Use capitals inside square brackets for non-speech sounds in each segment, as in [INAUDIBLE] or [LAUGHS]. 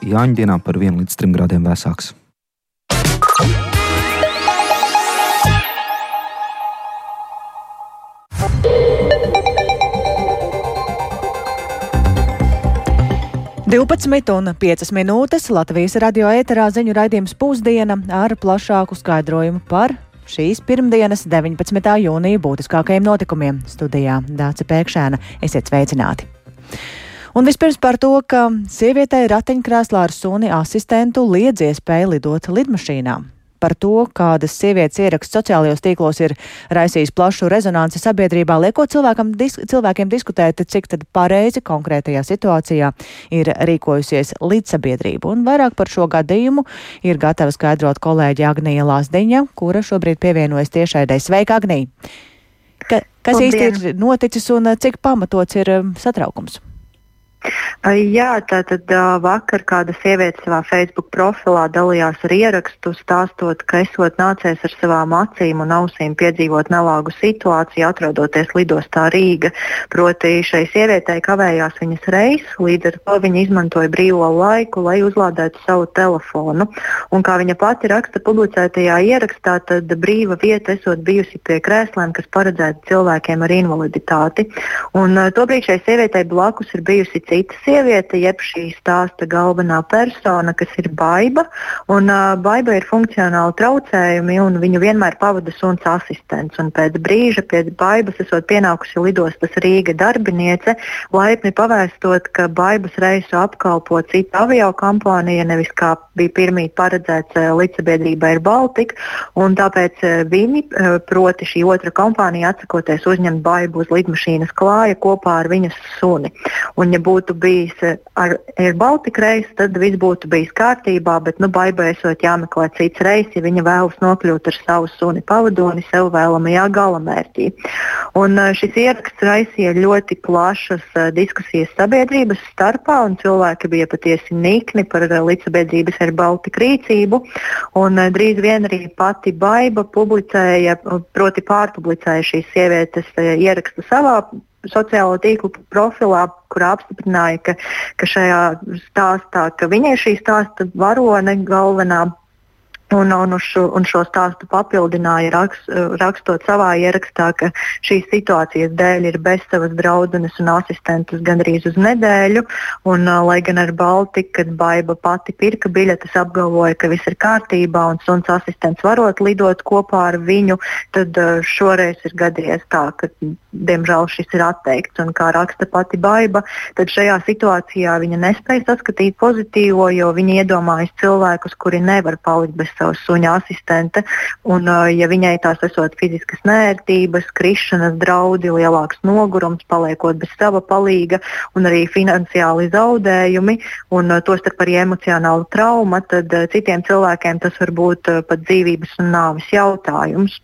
Jāņģienā par 1 līdz 3 grādiem vēsāks. Divpadsmit un piecas minūtes Latvijas radio ēterā ziņu raidījums pusdiena ar plašāku skaidrojumu par šīs pirmdienas, 19. jūnija būtiskākajiem notikumiem. Studijā Dāca Pēkšēna. Esiet sveicināti! Un vispirms par to, ka sievietei ratiņkrēslā ar suni asistentu liedz iespēju lidot lidmašīnā par to, kādas sievietes ieraksts sociālajos tīklos ir raisījis plašu rezonanci sabiedrībā, liekot dis cilvēkiem diskutēt, cik tad pareizi konkrētajā situācijā ir rīkojusies līdzsabiedrība. Un vairāk par šo gadījumu ir gatava skaidrot kolēģi Agnija Lāsdiņa, kura šobrīd pievienojas tiešaidai. Sveika, Agnija! Ka, kas Labdien. īsti ir noticis un cik pamatots ir um, satraukums? Jā, tātad vakar kāda sieviete savā Facebook profilā dalījās ar ierakstu, stāstot, ka esot nācies ar savām acīm un ausīm piedzīvot nelāgu situāciju, atrodoties lidostā Rīga. Proti šai sievietei kavējās viņas reis, līdz ar to viņa izmantoja brīvo laiku, lai uzlādētu savu telefonu. Un kā viņa pati raksta publicētajā ierakstā, tad brīva vieta esot bijusi pie krēsliem, kas paredzēta cilvēkiem ar invaliditāti. Un, tobrīd šai sievietei blakus ir bijusi cita sieviete, jeb šī stāsta galvenā persona, kas ir baiva. Uh, baiba ir funkcionāli traucējumi, un viņu vienmēr pavada suns asistents. Un pēc brīža pie baibas esot pienākusi lidostas Rīga darbiniece, laipni pavēstot, ka baibas reisu apkalpo cita avio kompānija, nevis kā bija pirmīt paredzēts uh, līdzsabiedrība ir Baltika. Tāpēc uh, viņi, uh, proti šī otra kompānija, atsakoties uzņemt baibu uz lidmašīnas klāja kopā ar viņas suni. Un, ja būtu bijis eh, ar Air Baltica reisu, tad viss būtu bijis kārtībā, bet nu, baibai esot jāmeklē cits reis, ja viņa vēlas nokļūt ar savu suni pavadoni sev vēlamajā galamērķī. Un eh, šis ieraksts raisīja ļoti plašas uh, diskusijas sabiedrības starpā, un cilvēki bija patiesi nikni par līdzsabiedrības Air Baltica rīcību. Un, drīz vien arī pati baiba publicēja, proti pārpublicēja šīs sievietes ierakstu savā sociālo tīklu profilā, kurā apstiprināja, ka, ka šajā stāstā, ka viņa ir šī stāsta varone galvenā Un, un, šo, un šo stāstu papildināja rakst, rakstot savā ierakstā, ka šīs situācijas dēļ ir bez savas draudzenes un asistentus gandrīz uz nedēļu. Un, uh, lai gan ar Baltiku, kad Baiba pati pirka biļetes, apgalvoja, ka viss ir kārtībā un suns asistents varot lidot kopā ar viņu, tad uh, šoreiz ir gadījies tā, ka diemžēl šis ir atteikts. Un, kā raksta pati Baiba, tad šajā situācijā viņa nespēja saskatīt pozitīvo, jo viņa iedomājas cilvēkus, kuri nevar palikt bez savas suņa asistente. Un, uh, ja viņai tās esot fiziskas nērtības, krišanas draudi, lielāks nogurums, paliekot bez sava palīga un arī finansiāli zaudējumi, un uh, tostarp arī emocionāla trauma, tad uh, citiem cilvēkiem tas var būt pat dzīvības un nāves jautājums.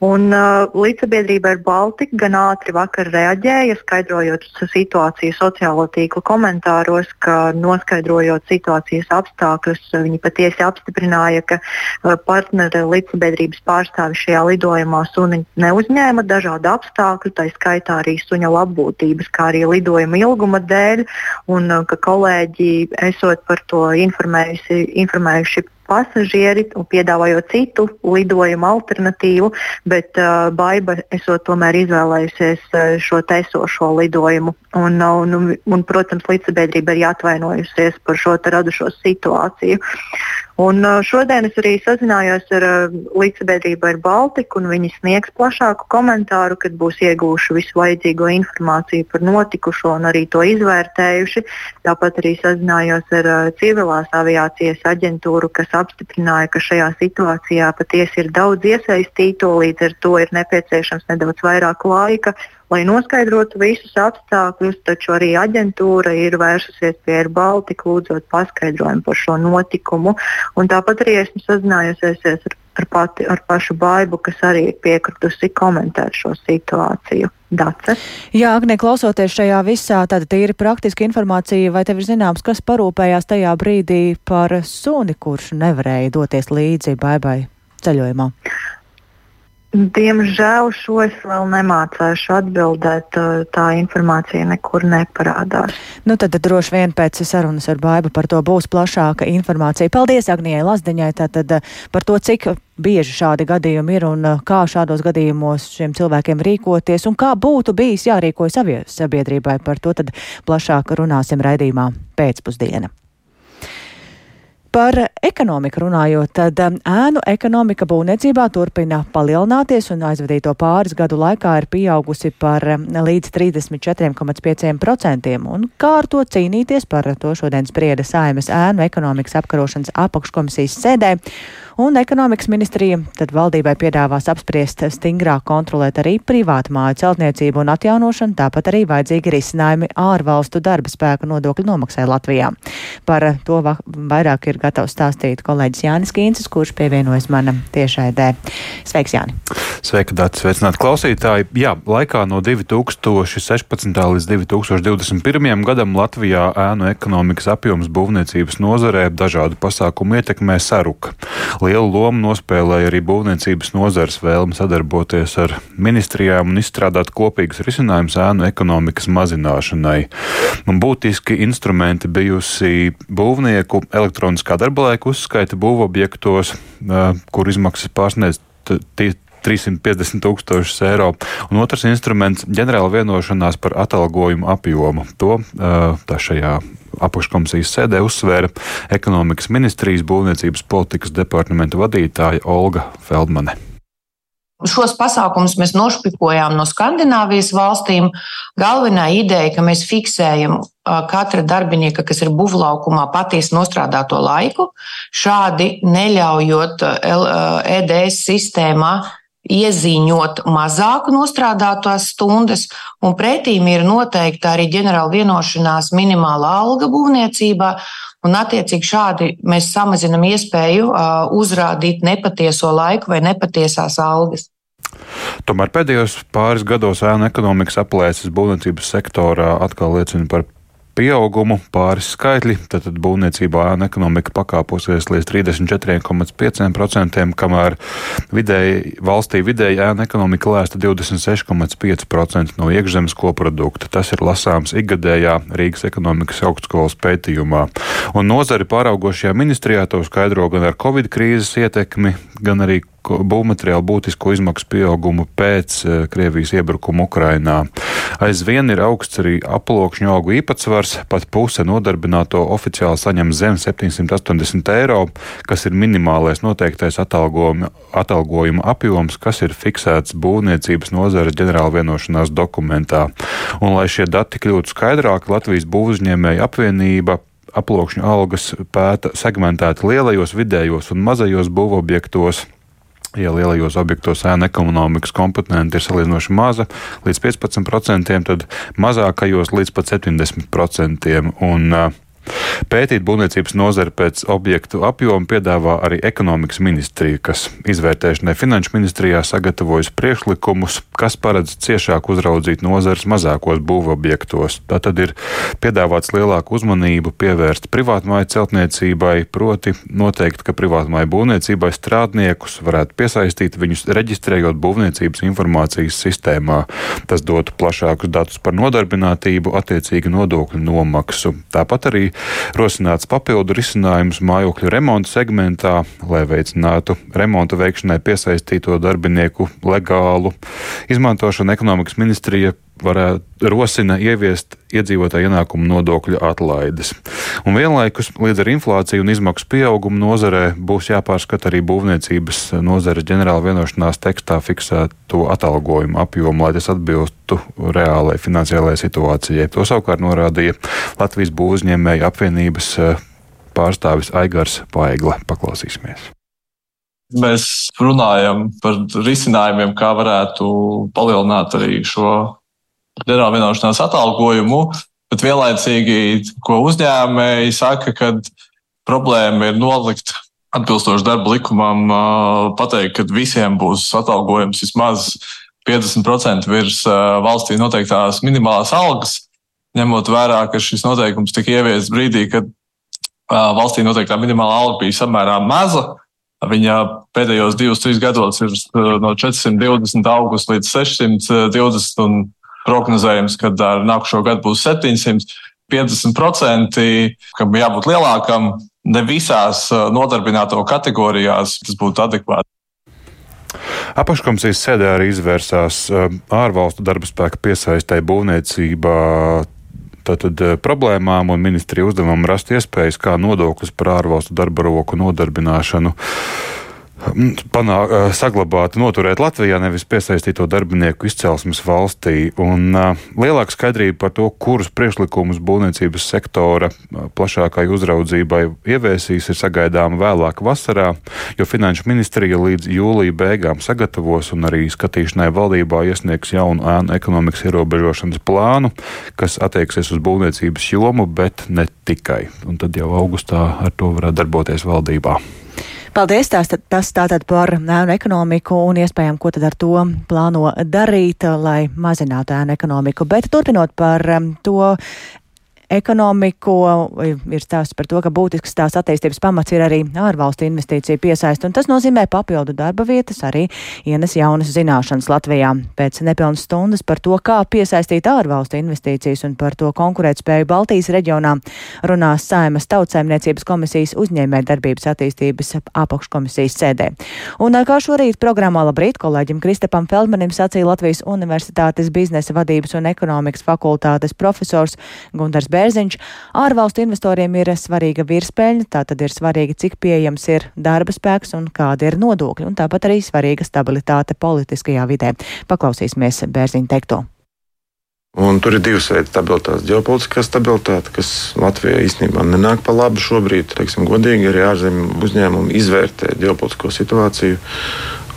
Un, uh, līdzsabiedrība ar Baltiku gan ātri vakar reaģēja, skaidrojot situāciju sociālo tīklu komentāros, ka noskaidrojot situācijas apstākļus, viņi patiesi apstiprināja, ka uh, partneri līdzsabiedrības pārstāvi šajā lidojumā suni neuzņēma dažādu apstākļu, tā skaitā arī suņa labbūtības, kā arī lidojuma ilguma dēļ, un uh, ka kolēģi esot par to informējuši, informējuši pasažieri un piedāvājot citu lidojumu alternatīvu, bet uh, Baiba esot tomēr izvēlējusies uh, šo taisošo lidojumu. Un, uh, un, un, protams, līdzsabiedrība ir atvainojusies par šo radušo situāciju. Un šodien es arī sazinājos ar līdzsabiedrību ar Baltiku, un viņi sniegs plašāku komentāru, kad būs iegūši visu vajadzīgo informāciju par notikušo un arī to izvērtējuši. Tāpat arī sazinājos ar civilās aviācijas aģentūru, kas apstiprināja, ka šajā situācijā patiesi ir daudz iesaistīto, līdz ar to ir nepieciešams nedaudz vairāk laika lai noskaidrotu visus apstākļus, taču arī aģentūra ir vērsusies pie Air Baltica lūdzot paskaidrojumu par šo notikumu. Un tāpat arī esmu sazinājusies ar, ar, pati, ar pašu Baibu, kas arī ir piekritusi komentēt šo situāciju. Dace. Jā, Agnē, klausoties šajā visā, tāda tīri praktiska informācija, vai tev ir zināms, kas parūpējās tajā brīdī par suni, kurš nevarēja doties līdzi baibai ceļojumā? Diemžēl šo es vēl nemācīšu atbildēt. Tā informācija nekur neparādās. Nu, tad, droši vien pēc sarunas ar Baibu par to būs plašāka informācija. Paldies Agnijai Lazdiņai tātad par to, cik bieži šādi gadījumi ir un kā šādos gadījumos šiem cilvēkiem rīkoties un kā būtu bijis jārīkojas sabiedrībai. Par to plašāk runāsim raidījumā pēcpusdiena. Par ekonomiku runājot, tad um, ēnu ekonomika būvniecībā turpina palielināties un aizvadīto pāris gadu laikā ir pieaugusi par um, līdz 34,5%. Un kā ar to cīnīties, par to šodien sprieda Saimas ēnu ekonomikas apkarošanas apakškomisijas sēdē un ekonomikas ministrija tad valdībai piedāvās apspriest stingrāk kontrolēt arī privātu māju celtniecību un atjaunošanu, tāpat arī vajadzīgi risinājumi ārvalstu darba spēku nodokļu nomaksai Latvijā. Par to vairāk ir gatavs stāstīt kolēģis Jānis Kīncis, kurš pievienojas manam tiešraidē. Sveiks, Jāni! Sveika, Dārts! Sveicināti klausītāji! Jā, laikā no 2016. līdz 2021. gadam Latvijā ēnu ekonomikas apjoms būvniecības nozarē dažādu pasākumu ietekmē saruka. Lielu lomu nospēlēja arī būvniecības nozares vēlme sadarboties ar ministrijām un izstrādāt kopīgus risinājumus ēnu ekonomikas mazināšanai. Un būtiski instrumenti bijusi būvnieku elektroniskā darba laika uzskaita būvobjektos, kur izmaksas pārsniedz 350 tūkstošus eiro. Un otrs instruments - ģenerāla vienošanās par atalgojumu apjomu. To tā šajā apakškomisijas sēdē uzsvēra ekonomikas ministrijas būvniecības politikas departamenta vadītāja Olga Feldmane. Šos pasākumus mēs nošpikojām no Skandināvijas valstīm. Galvenā ideja, ka mēs fiksējam katra darbinieka, kas ir būvlaukumā, patiesi nostrādāto laiku, šādi neļaujot EDS sistēmā iezīņot mazāk nostrādātās stundas, un pretīm ir noteikta arī ģenerāla vienošanās minimāla alga būvniecībā. Un, attiecīgi, šādi mēs samazinām iespēju uzrādīt nepatieso laiku vai nepatiesās algas. Tomēr pēdējos pāris gados ēnu ekonomikas aplēses būvniecības sektorā atkal liecina par pieaugumu, pāris skaitļi, tad, būvniecībā ēna ekonomika pakāposies līdz 34,5%, kamēr vidēji, valstī vidēji ēna ekonomika lēsta 26,5% no iekšzemes koprodukta. Tas ir lasāms ikgadējā Rīgas ekonomikas augstskolas pētījumā. Un nozari pāraugošajā ministrijā to skaidro gan ar Covid krīzes ietekmi, gan arī būvmateriālu būtisku izmaksu pieaugumu pēc eh, Krievijas iebrukuma Ukrainā. Aizvien ir augsts arī aploksņu augu īpatsvars, pat puse nodarbināto oficiāli saņem zem 780 eiro, kas ir minimālais noteiktais atalgojuma, atalgojuma apjoms, kas ir fiksēts būvniecības nozares ģenerāla vienošanās dokumentā. Un, lai šie dati kļūtu skaidrāki, Latvijas būvuzņēmēja apvienība aploksņu algas pēta segmentēti lielajos, vidējos un mazajos būvobjektos Ja lielajos objektos ēna ekonomikas komponente ir salīdzinoši maza, līdz 15%, tad mazākajos līdz pat 70%. Un, uh, Pētīt būvniecības nozari pēc objektu apjoma piedāvā arī ekonomikas ministrija, kas izvērtēšanai finanšu ministrijā sagatavojas priekšlikumus, kas paredz ciešāk uzraudzīt nozares mazākos būvobjektos. Tā tad ir piedāvāts lielāku uzmanību pievērst privātmāju celtniecībai, proti noteikt, ka privātmāju būvniecībai strādniekus varētu piesaistīt viņus reģistrējot būvniecības informācijas sistēmā. Tas dotu plašākus datus par nodarbinātību, attiecīgi nodokļu nomaksu. Tāpat arī rosināts papildu risinājums mājokļu remonta segmentā, lai veicinātu remonta veikšanai piesaistīto darbinieku legālu izmantošanu. Ekonomikas ministrija varētu rosina ieviest iedzīvotāju ienākumu nodokļu atlaides. Un vienlaikus līdz ar inflāciju un izmaksu pieaugumu nozarē būs jāpārskata arī būvniecības nozares ģenerāla vienošanās tekstā fiksēto atalgojumu apjomu, lai tas atbilstu reālai finansiālajai situācijai. To savukārt norādīja Latvijas būvuzņēmēju apvienības eh, pārstāvis Aigars Paigla. Paklausīsimies mēs runājam par risinājumiem, kā varētu palielināt arī šo ģenerāla vienošanās atalgojumu, bet vienlaicīgi, ko uzņēmēji saka, ka problēma ir nolikt atbilstoši darba likumam, pateikt, ka visiem būs atalgojums vismaz 50% virs valstī noteiktās minimālās algas, ņemot vērā, ka šis noteikums tika ieviests brīdī, kad valstī noteiktā minimālā alga bija samērā maza. Viņa pēdējos divus, trīs gados ir no 420 augusta līdz 620 un prognozējums, ka ar nākošo gadu būs 700. 50%, kam jābūt lielākam, ne visās nodarbināto kategorijās tas būtu adekvāti. Apakškomisijas sēdē arī izvērsās ārvalstu darba spēka piesaistē būvniecībā tātad problēmām un ministrija uzdevumam rast iespējas, kā nodoklis par ārvalstu darba roku nodarbināšanu panāk, saglabāt, noturēt Latvijā, nevis piesaistīto darbinieku izcelsmes valstī. Un uh, lielāka skaidrība par to, kurus priekšlikumus būvniecības sektora plašākai uzraudzībai ieviesīs, ir sagaidāma vēlāk vasarā, jo Finanšu ministrija līdz jūlija beigām sagatavos un arī skatīšanai valdībā iesniegs jaunu ēnu ekonomikas ierobežošanas plānu, kas attieksies uz būvniecības jomu, bet ne tikai. Un tad jau augustā ar to varētu darboties valdībā. Paldies! Tās, tas tātad par ēnu ekonomiku un iespējām, ko tad ar to plāno darīt, lai mazinātu ēnu ekonomiku. Bet turpinot par um, to ekonomiku. Ir stāsts par to, ka būtisks tās attīstības pamats ir arī ārvalstu investīciju piesaist, un tas nozīmē papildu darba vietas, arī ienes jaunas zināšanas Latvijā. Pēc nepilnas stundas par to, kā piesaistīt ārvalstu investīcijas un par to konkurētspēju Baltijas reģionā runās Saimas tautsēmniecības komisijas uzņēmē darbības attīstības apakškomisijas sēdē. Un kā šorīt programmā labrīt kolēģim Kristapam Feldmanim sacīja Latvijas Universitātes biznesa vadības un ekonomikas fakultātes profesors Gundars Bērns. Bērziņš. Ārvalstu investoriem ir svarīga virspēļņa, tā tad ir svarīgi, cik pieejams ir darba spēks un kāda ir nodokļi, un tāpat arī svarīga stabilitāte politiskajā vidē. Paklausīsimies Bērziņa teikto. Un tur ir divas veidi stabilitātes. Ģeopolitiskā stabilitāte, kas Latvijai īstenībā nenāk pa labu šobrīd. Teiksim, godīgi arī ārzemju uzņēmumi izvērtē ģeopolitisko situāciju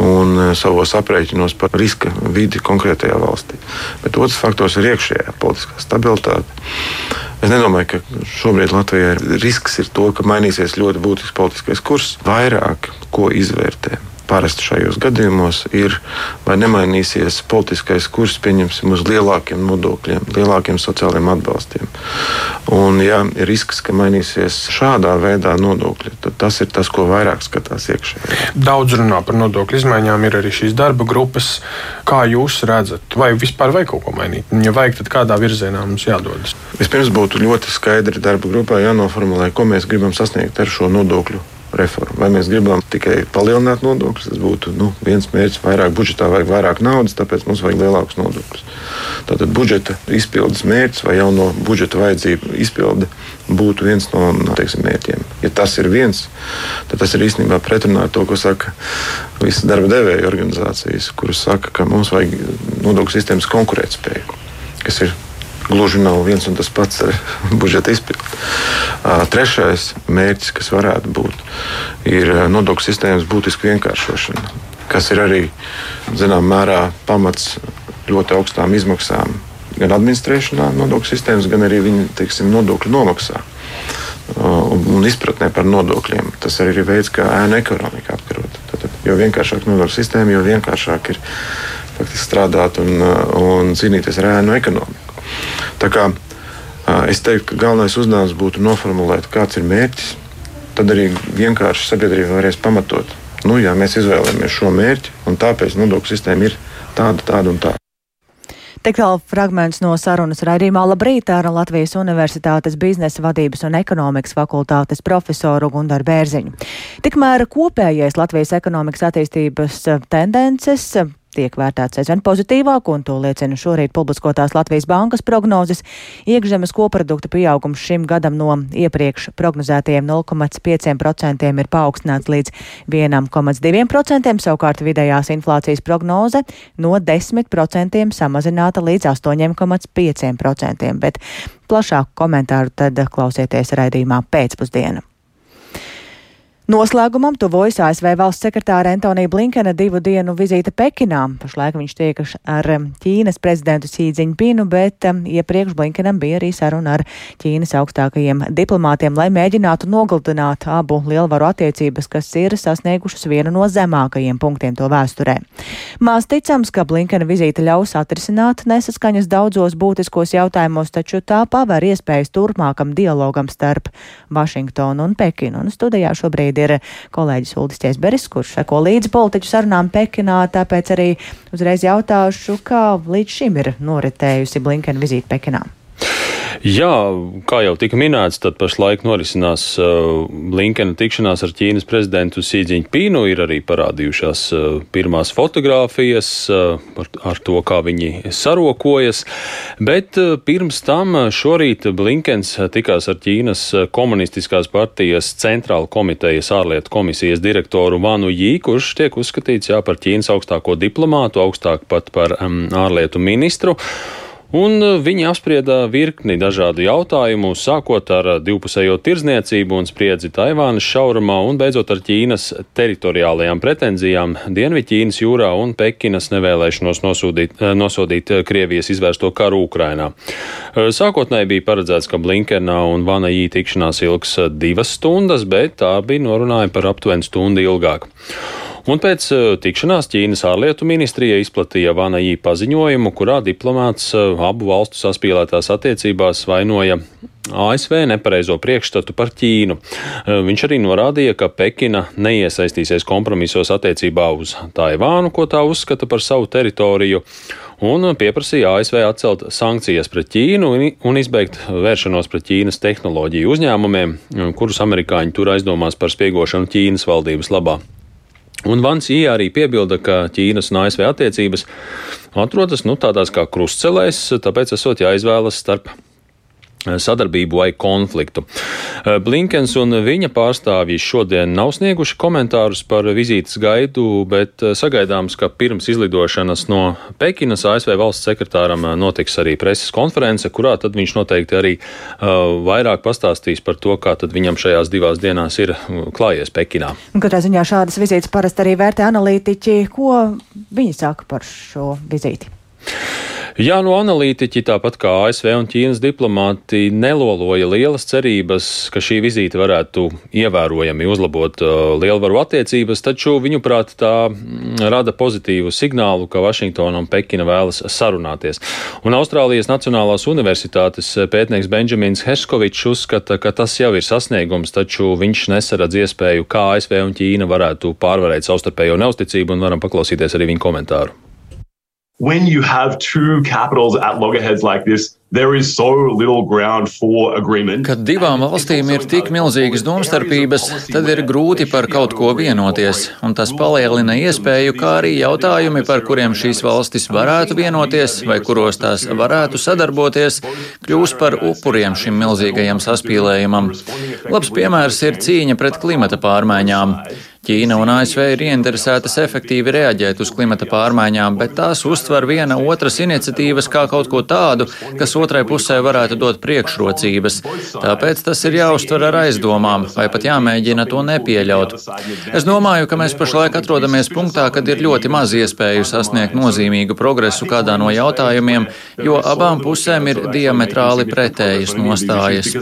un e, savos aprēķinos par riska vidi konkrētajā valstī. Bet otrs faktors ir iekšējā politiskā stabilitāte. Es nedomāju, ka šobrīd Latvijai risks ir to, ka mainīsies ļoti būtisks politiskais kurs. Vairāk ko izvērtē parasti šajos gadījumos ir, vai nemainīsies politiskais kurs, pieņemsim, uz lielākiem nodokļiem, lielākiem sociāliem atbalstiem. Un, ja ir risks, ka mainīsies šādā veidā nodokļi, tad tas ir tas, ko vairāk skatās iekšā. Daudz runā par nodokļu izmaiņām, ir arī šīs darba grupas. Kā jūs redzat, vai vispār vajag kaut ko mainīt? Ja vajag, tad kādā virzienā mums jādodas? Vispirms būtu ļoti skaidri darba grupā jānoformulē, ko mēs gribam sasniegt ar šo nodokļu reformu. Vai mēs gribam tikai palielināt nodokļus, tas būtu nu, viens mērķis, vairāk budžetā vajag vairāk naudas, tāpēc mums vajag lielākus nodokļus. Tātad budžeta izpildes mērķis vai jauno budžeta vajadzību izpilde būtu viens no teiksim, mērķiem. Ja tas ir viens, tad tas ir īstenībā pretrunā ar to, ko saka visas darba devēja organizācijas, kuras saka, ka mums vajag nodokļu sistēmas konkurētspēju, kas ir gluži nav viens un tas pats ar [LAUGHS] budžeta izpildi. Trešais mērķis, kas varētu būt, ir nodokļu sistēmas būtiska vienkāršošana, kas ir arī zināmā mērā pamats ļoti augstām izmaksām gan administrēšanā, nodokļu sistēmas, gan arī viņa teiksim, nodokļu nomaksā. Un izpratnē par nodokļiem. Tas arī ir veids, kā ēna ekonomika apkarot. Tad, jo vienkāršāk nodokļu sistēma, jo vienkāršāk ir faktiski strādāt un, un cīnīties ar ēnu ekonomiku. Tā kā es teiktu, ka galvenais uzdevums būtu noformulēt, kāds ir mērķis. Tad arī vienkārši sabiedrība varēs pamatot, nu, jā, mēs izvēlējāmies šo mērķi, un tāpēc nodokļu sistēma ir tāda, tāda un tāda. Tik tālu fragments no sarunas raidījumā Labrīt ar Latvijas Universitātes biznesa vadības un ekonomikas fakultātes profesoru Gundaru Bērziņu. Tikmēr kopējais Latvijas ekonomikas attīstības tendences tiek vērtēts aizvien pozitīvāk, un to liecina šorīt publiskotās Latvijas bankas prognozes. Iekšzemes koprodukta pieaugums šim gadam no iepriekš prognozētajiem 0,5% ir paaugstināts līdz 1,2%, savukārt vidējās inflācijas prognoze no 10% samazināta līdz 8,5%, bet plašāku komentāru tad klausieties raidījumā pēcpusdienā. Noslēgumam tuvojas ASV valsts sekretāra Antonija Blinkena divu dienu vizīte Pekinā. Pašlaik viņš tiekas ar Ķīnas prezidentu Sīdziņpinu, bet iepriekš Blinkenam bija arī saruna ar Ķīnas augstākajiem diplomātiem, lai mēģinātu nogaltināt abu lielvaru attiecības, kas ir sasniegušas vienu no zemākajiem punktiem to vēsturē. Mās ticams, ka Blinkena vizīte ļaus atrisināt nesaskaņas daudzos būtiskos jautājumos, taču tā paver iespējas turpmākam dialogam starp Vašingtonu un Pekinu. Un studijā šobrīd šobrīd ir kolēģis Uldis Tiesberis, kurš seko līdzi politiķu sarunām Pekinā, tāpēc arī uzreiz jautāšu, kā līdz šim ir noritējusi Blinkena vizīte Pekinā. Jā, kā jau tika minēts, tad pašlaik norisinās uh, Blinkena tikšanās ar Ķīnas prezidentu Sīdziņu Pīnu. Ir arī parādījušās uh, pirmās fotogrāfijas uh, ar, ar to, kā viņi sarokojas. Bet pirms tam šorīt Blinkens tikās ar Ķīnas komunistiskās partijas centrāla komitejas ārlietu komisijas direktoru Vanu Jī, kurš tiek uzskatīts jā, par Ķīnas augstāko diplomātu, augstāk pat par um, ārlietu ministru. Un e, viņi apsprieda virkni dažādu jautājumu, sākot ar divpusējo tirzniecību un spriedzi Taivānas šaurumā un beidzot ar Ķīnas teritoriālajām pretenzijām Dienvidķīnas jūrā un Pekinas nevēlēšanos nosūdīt, nosodīt Krievijas izvērsto karu Ukrainā. Sākotnēji bija paredzēts, ka Blinkena un Vana Jī tikšanās ilgs divas stundas, bet tā bija norunājuma par aptuveni stundu ilgāk. Un pēc eh, tikšanās Ķīnas ārlietu ministrija izplatīja Vanajī paziņojumu, kurā diplomāts eh, abu valstu saspīlētās attiecībās vainoja ASV nepareizo priekšstatu par Ķīnu. Eh, viņš arī norādīja, ka Pekina neiesaistīsies kompromisos attiecībā uz Taivānu, ko tā uzskata par savu teritoriju, un pieprasīja ASV atcelt sankcijas pret Ķīnu un izbeigt vēršanos pret Ķīnas tehnoloģiju uzņēmumiem, kurus amerikāņi tur aizdomās par spiegošanu Ķīnas valdības labā. Un Vans Jī arī piebilda, ka Ķīnas un ASV attiecības atrodas nu, tādās kā krustcelēs, tāpēc esot jāizvēlas starp sadarbību vai konfliktu. Eh, Blinkens un viņa pārstāvji šodien nav snieguši komentārus par vizītes gaidu, bet eh, sagaidāms, ka pirms izlidošanas no Pekinas ASV valsts sekretāram eh, notiks arī preses konference, kurā tad viņš noteikti arī vairāk pastāstīs par to, kā tad viņam šajās divās dienās ir klājies Pekinā. Katrā ziņā šādas vizītes parasti arī vērtē analītiķi. Ko viņi saka par šo vizīti? Jā, no analītiķi, tāpat kā ASV un Ķīnas diplomāti, neloloja lielas cerības, ka šī vizīte varētu ievērojami uzlabot uh, lielvaru attiecības, taču viņuprāt tā mm, rada pozitīvu signālu, ka Vašingtona un Pekina vēlas sarunāties. Un Austrālijas Nacionālās universitātes pētnieks Benjamins Herskovičs uzskata, ka tas jau ir sasniegums, taču viņš nesaradz iespēju, kā ASV un Ķīna varētu pārvarēt savstarpējo neusticību, un varam paklausīties arī viņa komentāru. When you have two capitals at loggerheads like this, So Kad divām valstīm ir tik milzīgas domstarpības, tad ir grūti par kaut ko vienoties, un tas palielina iespēju, kā arī jautājumi, par kuriem šīs valstis varētu vienoties vai kuros tās varētu sadarboties, kļūs par upuriem šim milzīgajam saspīlējumam. Labs piemērs ir cīņa pret klimata pārmaiņām. Ķīna un ASV ir ieinteresētas efektīvi reaģēt uz klimata pārmaiņām, bet tās uztver viena otras iniciatīvas kā kaut ko tādu, kas otrai pusē varētu dot priekšrocības. Tāpēc tas ir jāuztver ar aizdomām, vai pat jāmēģina to nepieļaut. Es domāju, ka mēs pašlaik atrodamies punktā, kad ir ļoti maz iespēju sasniegt nozīmīgu progresu kādā no jautājumiem, jo abām pusēm ir diametrāli pretējas nostājas.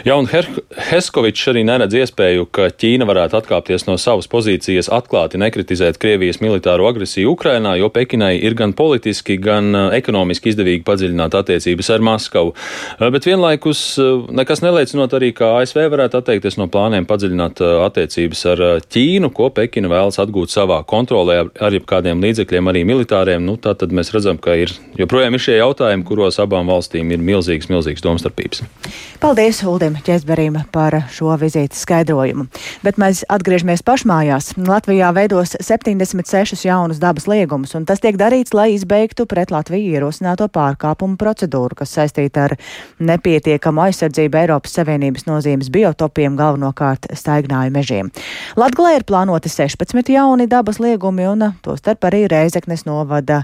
Jā, un Heskovičs arī neredz iespēju, ka Ķīna varētu atkāpties no savas pozīcijas, atklāti nekritizēt Krievijas militāro agresiju Ukrainā, jo Pekinai ir gan politiski, gan uh, ekonomiski izdevīgi padziļināt attiecības ar Maskavu. Uh, bet vienlaikus uh, nekas neliecinot arī, ka ASV varētu atteikties no plāniem padziļināt attiecības ar Ķīnu, ko Pekina vēlas atgūt savā kontrolē ar, jebkādiem līdzekļiem, arī militāriem. Nu, tā tad mēs redzam, ka ir joprojām ir šie jautājumi, kuros abām valstīm ir milzīgas, milzīgas domstarpības. Paldies, Uldim! Uldim Česberim par šo vizītes skaidrojumu. Bet mēs atgriežamies pašmājās. Latvijā veidos 76 jaunus dabas liegumus, un tas tiek darīts, lai izbeigtu pret Latviju ierosināto pārkāpumu procedūru, kas saistīta ar nepietiekamu aizsardzību Eiropas Savienības nozīmes biotopiem, galvenokārt staignāju mežiem. Latgalē ir plānoti 16 jauni dabas liegumi, un tostarp arī Reizeknes novada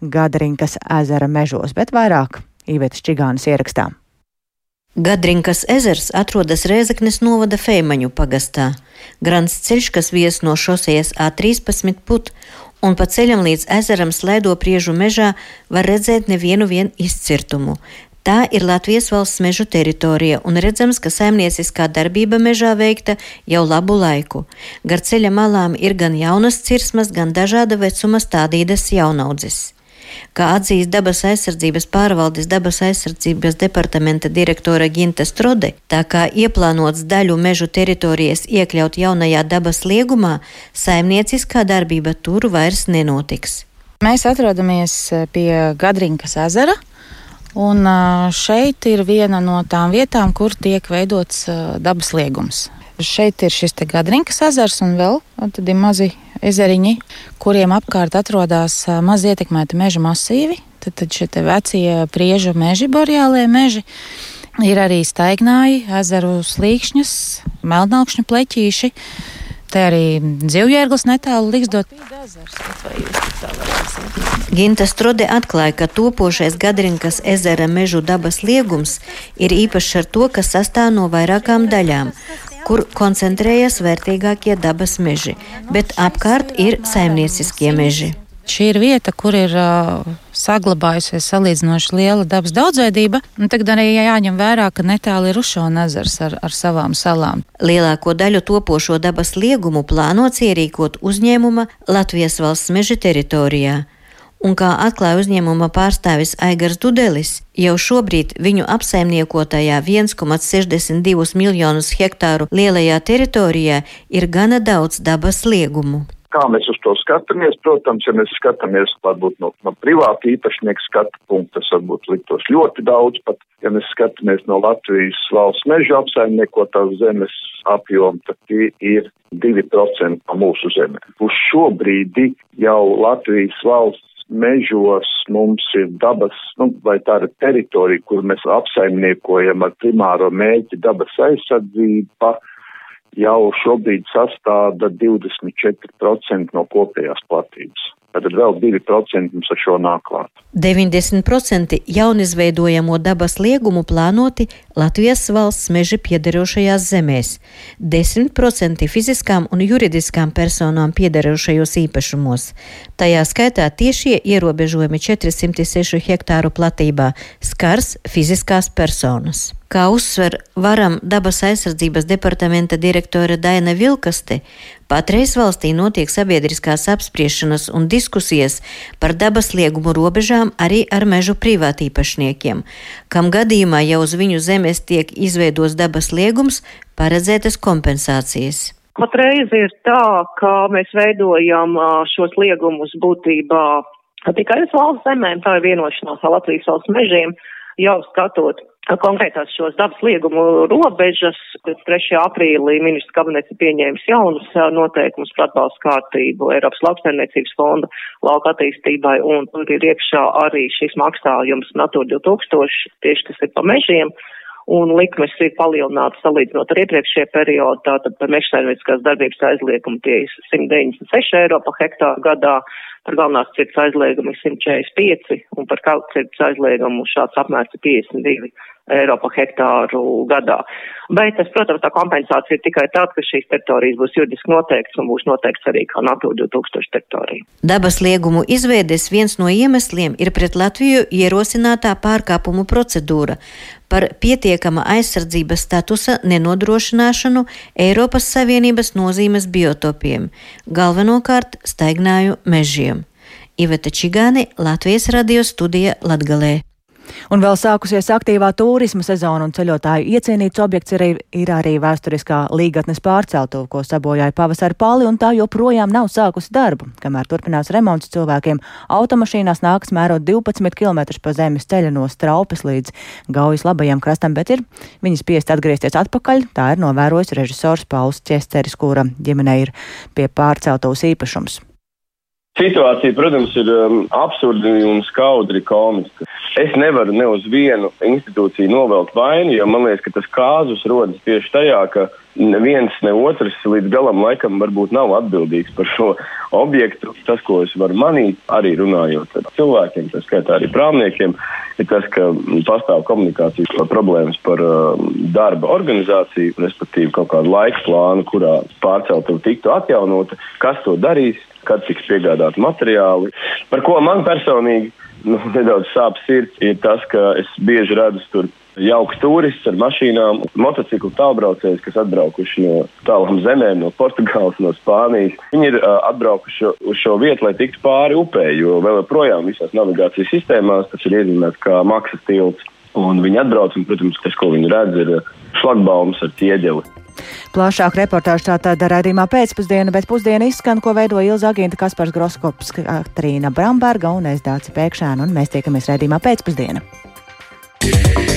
Gadrinkas ezera mežos, bet vairāk Īvetes Čigānas ierakstām. Gadrinkas ezers atrodas Rēzeknes novada Feimaņu pagastā. Grants ceļš, kas vies no šosejas A13 put, un pa ceļam līdz ezeram slēdo priežu mežā, var redzēt nevienu vien izcirtumu. Tā ir Latvijas valsts mežu teritorija, un redzams, ka saimnieciskā darbība mežā veikta jau labu laiku. Gar ceļa malām ir gan jaunas cirsmas, gan dažāda vecuma stādītas jaunaudzes. Kā atzīst dabas aizsardzības pārvaldes dabas aizsardzības departamenta direktora Ginta Strode, tā kā ieplānots daļu mežu teritorijas iekļaut jaunajā dabas liegumā, saimnieciskā darbība tur vairs nenotiks. Mēs atrodamies pie Gadrinkas ezera. Un šeit ir viena no tām vietām, kur tiek veidots dabas liegums. Šeit ir šis Gadrinkas ezers un vēl tad ir mazi ezeriņi, kuriem apkārt atrodas maz ietekmēti meža masīvi. Tad, tad šie vecie priežu meži, boreālie meži. Ir arī staignāji, ezeru slīkšņas, melnākšņu pleķīši. Te arī dzīvjērglis netālu liksdot. Ginta Strode atklāja, ka topošais Gadrinkas ezera mežu dabas liegums ir īpašs ar to, ka sastāv no vairākām daļām, kur koncentrējas vērtīgākie dabas meži, bet apkārt ir saimnieciskie meži. Šī ir vieta, kur ir uh, saglabājusies salīdzinoši liela dabas daudzveidība. Tagad arī jāņem vērā, ka netālu ir Ušona ezers ar, ar savām salām. Lielāko daļu topošo dabas liegumu plānots ierīkot uzņēmuma Latvijas valsts meža teritorijā. Un kā atklāja uzņēmuma pārstāvis Aigars Dudelis, jau šobrīd viņu apsaimniekotajā 1,62 miljonus hektāru lielajā teritorijā ir gana daudz dabas liegumu kā mēs uz to skatāmies. Protams, ja mēs skatāmies varbūt no, no privāta īpašnieka skatu punkta, tas varbūt liktos ļoti daudz, pat ja mēs skatāmies no Latvijas valsts meža apsaimniekotās zemes apjoma, tad tie ir 2% no mūsu zemēm. Uz šo brīdi jau Latvijas valsts mežos mums ir dabas, nu, vai tā ir teritorija, kur mēs apsaimniekojam ar primāro mēķi dabas aizsardzību jau šobrīd sastāda 24% no kopējās platības. Tad vēl 2% mums ar šo nāk klāt. 90% jaunizveidojamo dabas liegumu plānoti Latvijas valsts meži piederošajās zemēs, 10% fiziskām un juridiskām personām piederošajos īpašumos. Tajā skaitā tiešie ierobežojumi 406 hektāru platībā skars fiziskās personas. Kā uzsver varam dabas aizsardzības departamenta direktore Daina Vilkaste, patreiz valstī notiek sabiedriskās apspriešanas un diskusijas par dabas liegumu robežām arī ar mežu privātīpašniekiem, kam gadījumā jau uz viņu zemes tiek izveidos dabas liegums, paredzētas kompensācijas. Patreiz ir tā, ka mēs veidojam šos liegumus būtībā tikai uz valsts zemēm, tā ir vienošanās ar Latvijas valsts mežiem, jau skatot konkrētās šos dabas liegumu robežas. 3. aprīlī ministrs kabinets ir pieņēmis jaunus noteikumus par atbalstu kārtību Eiropas lauksaimniecības fonda lauka attīstībai, un tur ir iekšā arī šis maksājums Natura 2000, tieši kas ir pa mežiem. Un likmes ir palielinātas salīdzinot ar iepriekšējā periodu, tātad par mežsaimnieciskās darbības aizliegumu tie ir 196 eiro pa hektāru gadā, par galvenās cirtas aizliegumu ir 145 un par kaut cirtas aizliegumu šāds apmērs ir 52 eiro pa hektāru gadā. Bet, tas, protams, tā kompensācija ir tikai tāda, ka šīs teritorijas būs juridiski noteikts un būs noteikts arī kā Natūra 2000 teritorija. Dabas liegumu izveides viens no iemesliem ir pret Latviju ierosinātā pārkāpumu procedūra par pietiekama aizsardzības statusa nenodrošināšanu Eiropas Savienības nozīmes biotopiem, galvenokārt staignāju mežiem. Iveta Čigāni, Latvijas radio studija Latgalē. Un vēl sākusies aktīvā turisma sezona, un ceļotāju iecienīts objekts ir, ir arī vēsturiskā līgatnes pārceltuve, ko sabojāja pavasara pali, un tā joprojām nav sākusi darbu. Kamēr turpinās remonts cilvēkiem, automašīnās nāks mērot 12 km pa zemes ceļa no straupes līdz gaujas labajam krastam, bet ir viņi spiest atgriezties atpakaļ. Tā ir novērojis režisors Pauls Česteris, kura ģimenei ir pie pārceltuves īpašums. Situācija, protams, ir um, absurda un skaudri komiska. Es nevaru ne uz vienu institūciju novēlt vainu, jo man liekas, ka tas kāzus rodas tieši tajā, ka neviens ne otrs līdz galam laikam varbūt nav atbildīgs par šo objektu. Tas, ko es varu manīt, arī runājot ar cilvēkiem, tā skaitā arī prāmniekiem, ir tas, ka pastāv komunikācijas problēmas par uh, darba organizāciju, respektīvi kaut kādu laika plānu, kurā pārceltuve tiktu atjaunota, kas to darīs kad tiks piegādāti materiāli. Par ko man personīgi nu, [LAUGHS] nedaudz sāp sirds, ir tas, ka es bieži redzu tur jauks turists ar mašīnām, motociklu tālbraucējs, kas atbraukuši no tālām zemēm, no Portugāles, no Spānijas. Viņi ir uh, atbraukuši uz šo vietu, lai tiktu pāri upē, jo vēl joprojām visās navigācijas sistēmās tas ir iezīmēts kā maksas tilts. Un viņi atbrauc, un, protams, tas, ko viņi redz, ir šlagbaums ar ķieģeli. Plašāk reportāžu tātad raidījumā pēcpusdiena, bet pusdiena izskan, ko veido Ilza Agīnta, Kaspars Groskops, Katrīna Bramberga un es Dāci Pēkšēna, un mēs tiekamies raidījumā pēcpusdiena. Yeah.